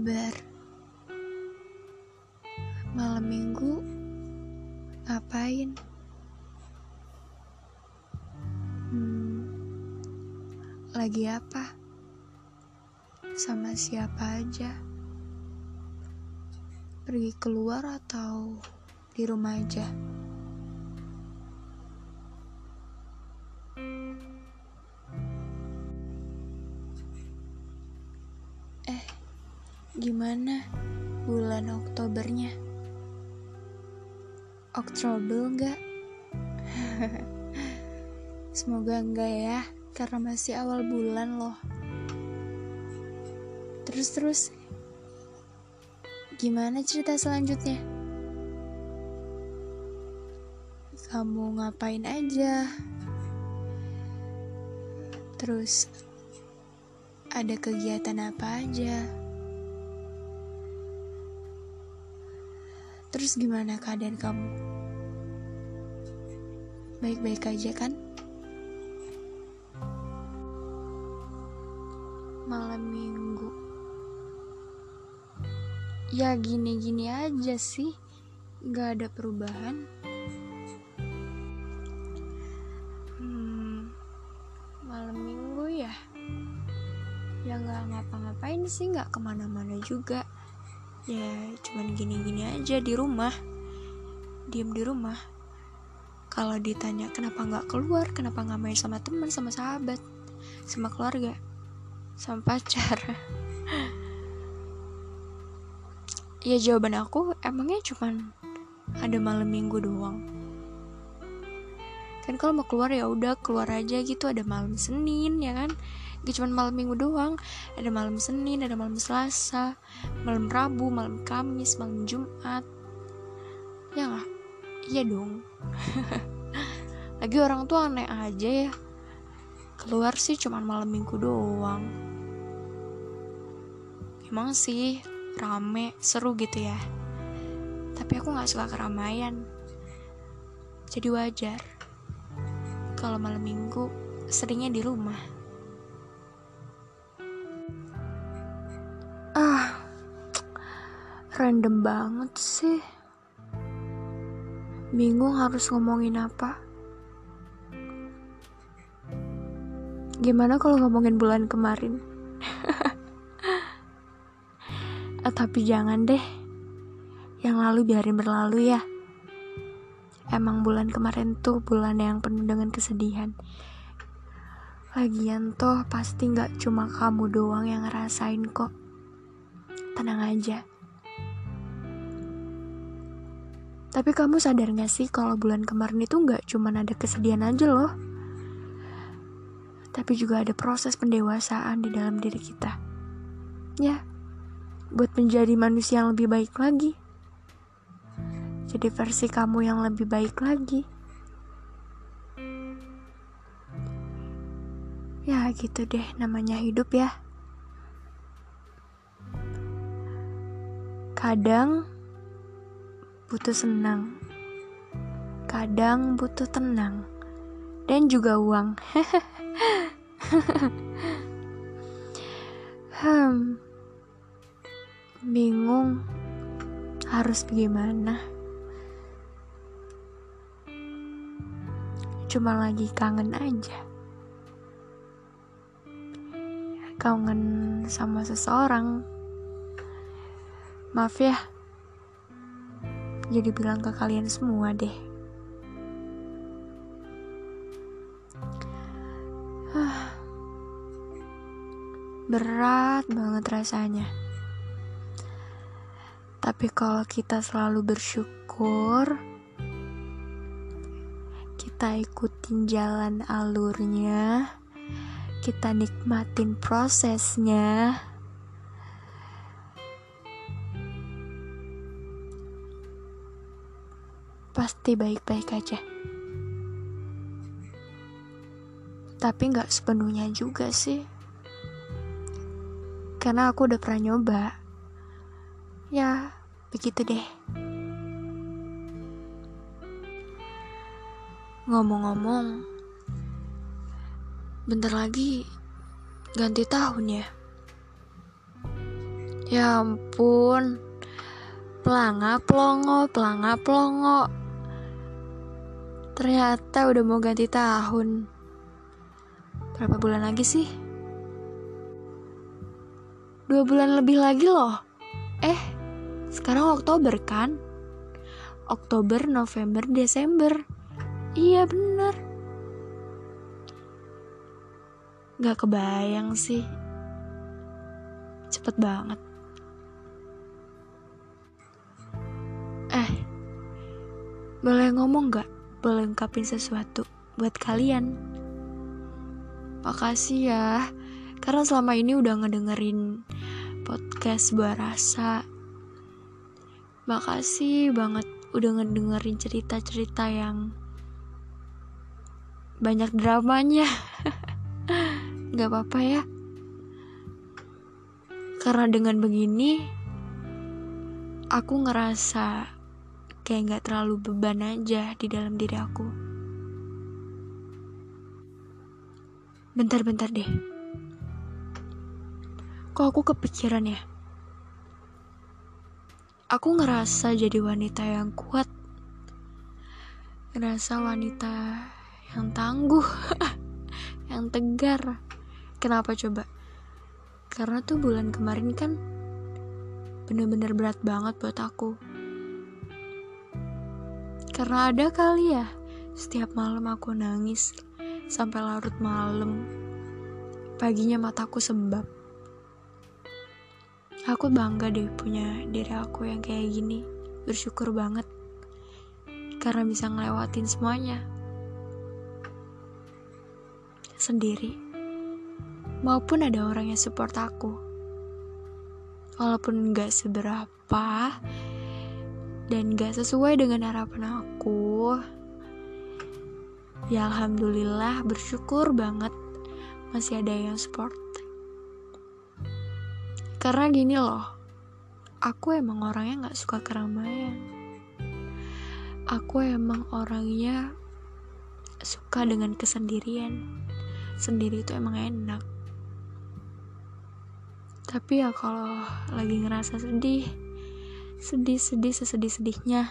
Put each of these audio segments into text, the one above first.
kabar? Malam minggu ngapain? Hmm, lagi apa? Sama siapa aja? Pergi keluar atau di rumah aja? Gimana bulan Oktobernya? Oktober enggak? Semoga enggak ya, karena masih awal bulan loh. Terus-terus, gimana cerita selanjutnya? Kamu ngapain aja? Terus, ada kegiatan apa aja? Terus gimana keadaan kamu? Baik-baik aja kan? Malam minggu. Ya gini-gini aja sih. Gak ada perubahan. Hmm Malam minggu ya? Ya gak ngapa-ngapain sih. Gak ke mana-mana juga Ya cuman gini-gini aja di rumah Diem di rumah Kalau ditanya kenapa gak keluar Kenapa gak main sama teman Sama sahabat Sama keluarga Sama pacar Ya jawaban aku emangnya cuman ada malam minggu doang. Kan kalau mau keluar ya udah keluar aja gitu ada malam Senin ya kan. Gak cuma malam minggu doang, ada malam Senin, ada malam Selasa, malam Rabu, malam Kamis, malam Jumat. Ya nggak? Iya dong. Lagi orang tuh aneh aja ya. Keluar sih cuma malam minggu doang. Emang sih rame, seru gitu ya. Tapi aku gak suka keramaian. Jadi wajar. Kalau malam minggu seringnya di rumah. Random banget sih. Bingung harus ngomongin apa. Gimana kalau ngomongin bulan kemarin? Eh, tapi jangan deh. Yang lalu biarin berlalu ya. Emang bulan kemarin tuh bulan yang penuh dengan kesedihan. Lagian toh pasti nggak cuma kamu doang yang ngerasain kok. Tenang aja. Tapi kamu sadar gak sih kalau bulan kemarin itu nggak cuma ada kesedihan aja loh. Tapi juga ada proses pendewasaan di dalam diri kita. Ya, buat menjadi manusia yang lebih baik lagi. Jadi versi kamu yang lebih baik lagi. Ya gitu deh namanya hidup ya. Kadang butuh senang. Kadang butuh tenang. Dan juga uang. hmm bingung harus bagaimana. Cuma lagi kangen aja. Kangen sama seseorang. Maaf ya. Jadi bilang ke kalian semua deh. Berat banget rasanya. Tapi kalau kita selalu bersyukur, kita ikutin jalan alurnya, kita nikmatin prosesnya. Pasti baik-baik aja. Tapi nggak sepenuhnya juga sih. Karena aku udah pernah nyoba Ya, begitu deh. Ngomong-ngomong, bentar lagi ganti tahun ya. Ya ampun Pelanga pelongo Pelanga pelongo Ternyata udah mau ganti tahun Berapa bulan lagi sih? Dua bulan lebih lagi loh Eh Sekarang Oktober kan? Oktober, November, Desember Iya bener Gak kebayang sih Cepet banget Boleh ngomong gak? Boleh ungkapin sesuatu buat kalian? Makasih ya, karena selama ini udah ngedengerin podcast buah rasa. Makasih banget udah ngedengerin cerita-cerita yang banyak dramanya. Gak apa-apa ya. Karena dengan begini, aku ngerasa kayak nggak terlalu beban aja di dalam diri aku. Bentar-bentar deh. Kok aku kepikiran ya? Aku ngerasa jadi wanita yang kuat. Ngerasa wanita yang tangguh. yang tegar. Kenapa coba? Karena tuh bulan kemarin kan bener-bener berat banget buat aku. Karena ada kali ya, setiap malam aku nangis sampai larut malam. Paginya mataku sembab. Aku bangga deh punya diri aku yang kayak gini. Bersyukur banget. Karena bisa ngelewatin semuanya. Sendiri. Maupun ada orang yang support aku. Walaupun gak seberapa, dan gak sesuai dengan harapan aku. Ya alhamdulillah bersyukur banget masih ada yang support. Karena gini loh aku emang orangnya gak suka keramaian. Aku emang orangnya suka dengan kesendirian. Sendiri itu emang enak. Tapi ya kalau lagi ngerasa sedih sedih-sedih sesedih-sedihnya.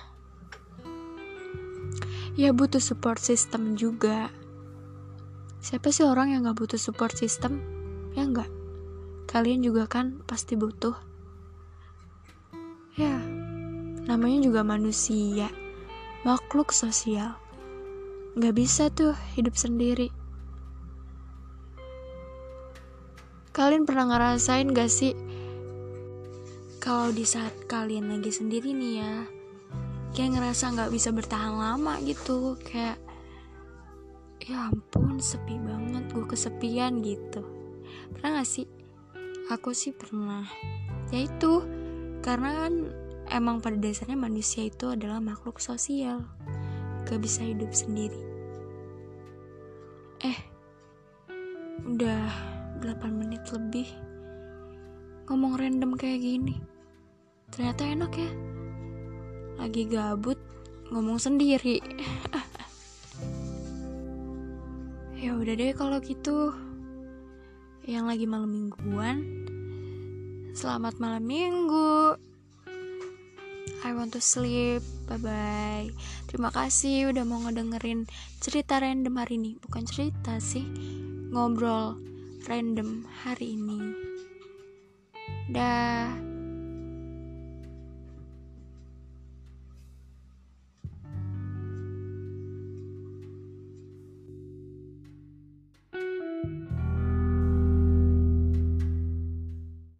Ya butuh support system juga. Siapa sih orang yang gak butuh support system? Ya enggak kalian juga kan pasti butuh. Ya namanya juga manusia. Makhluk sosial. Gak bisa tuh hidup sendiri. Kalian pernah ngerasain gak sih kalau di saat kalian lagi sendiri nih ya kayak ngerasa nggak bisa bertahan lama gitu kayak ya ampun sepi banget gue kesepian gitu. Pernah gak sih? Aku sih pernah. Ya itu karena kan emang pada dasarnya manusia itu adalah makhluk sosial gak bisa hidup sendiri. Eh udah 8 menit lebih ngomong random kayak gini ternyata enak ya. Lagi gabut ngomong sendiri. Ya udah deh kalau gitu. Yang lagi malam mingguan selamat malam minggu. I want to sleep. Bye bye terima kasih udah mau ngedengerin cerita random hari ini. Bukan cerita sih ngobrol random hari ini. Dah.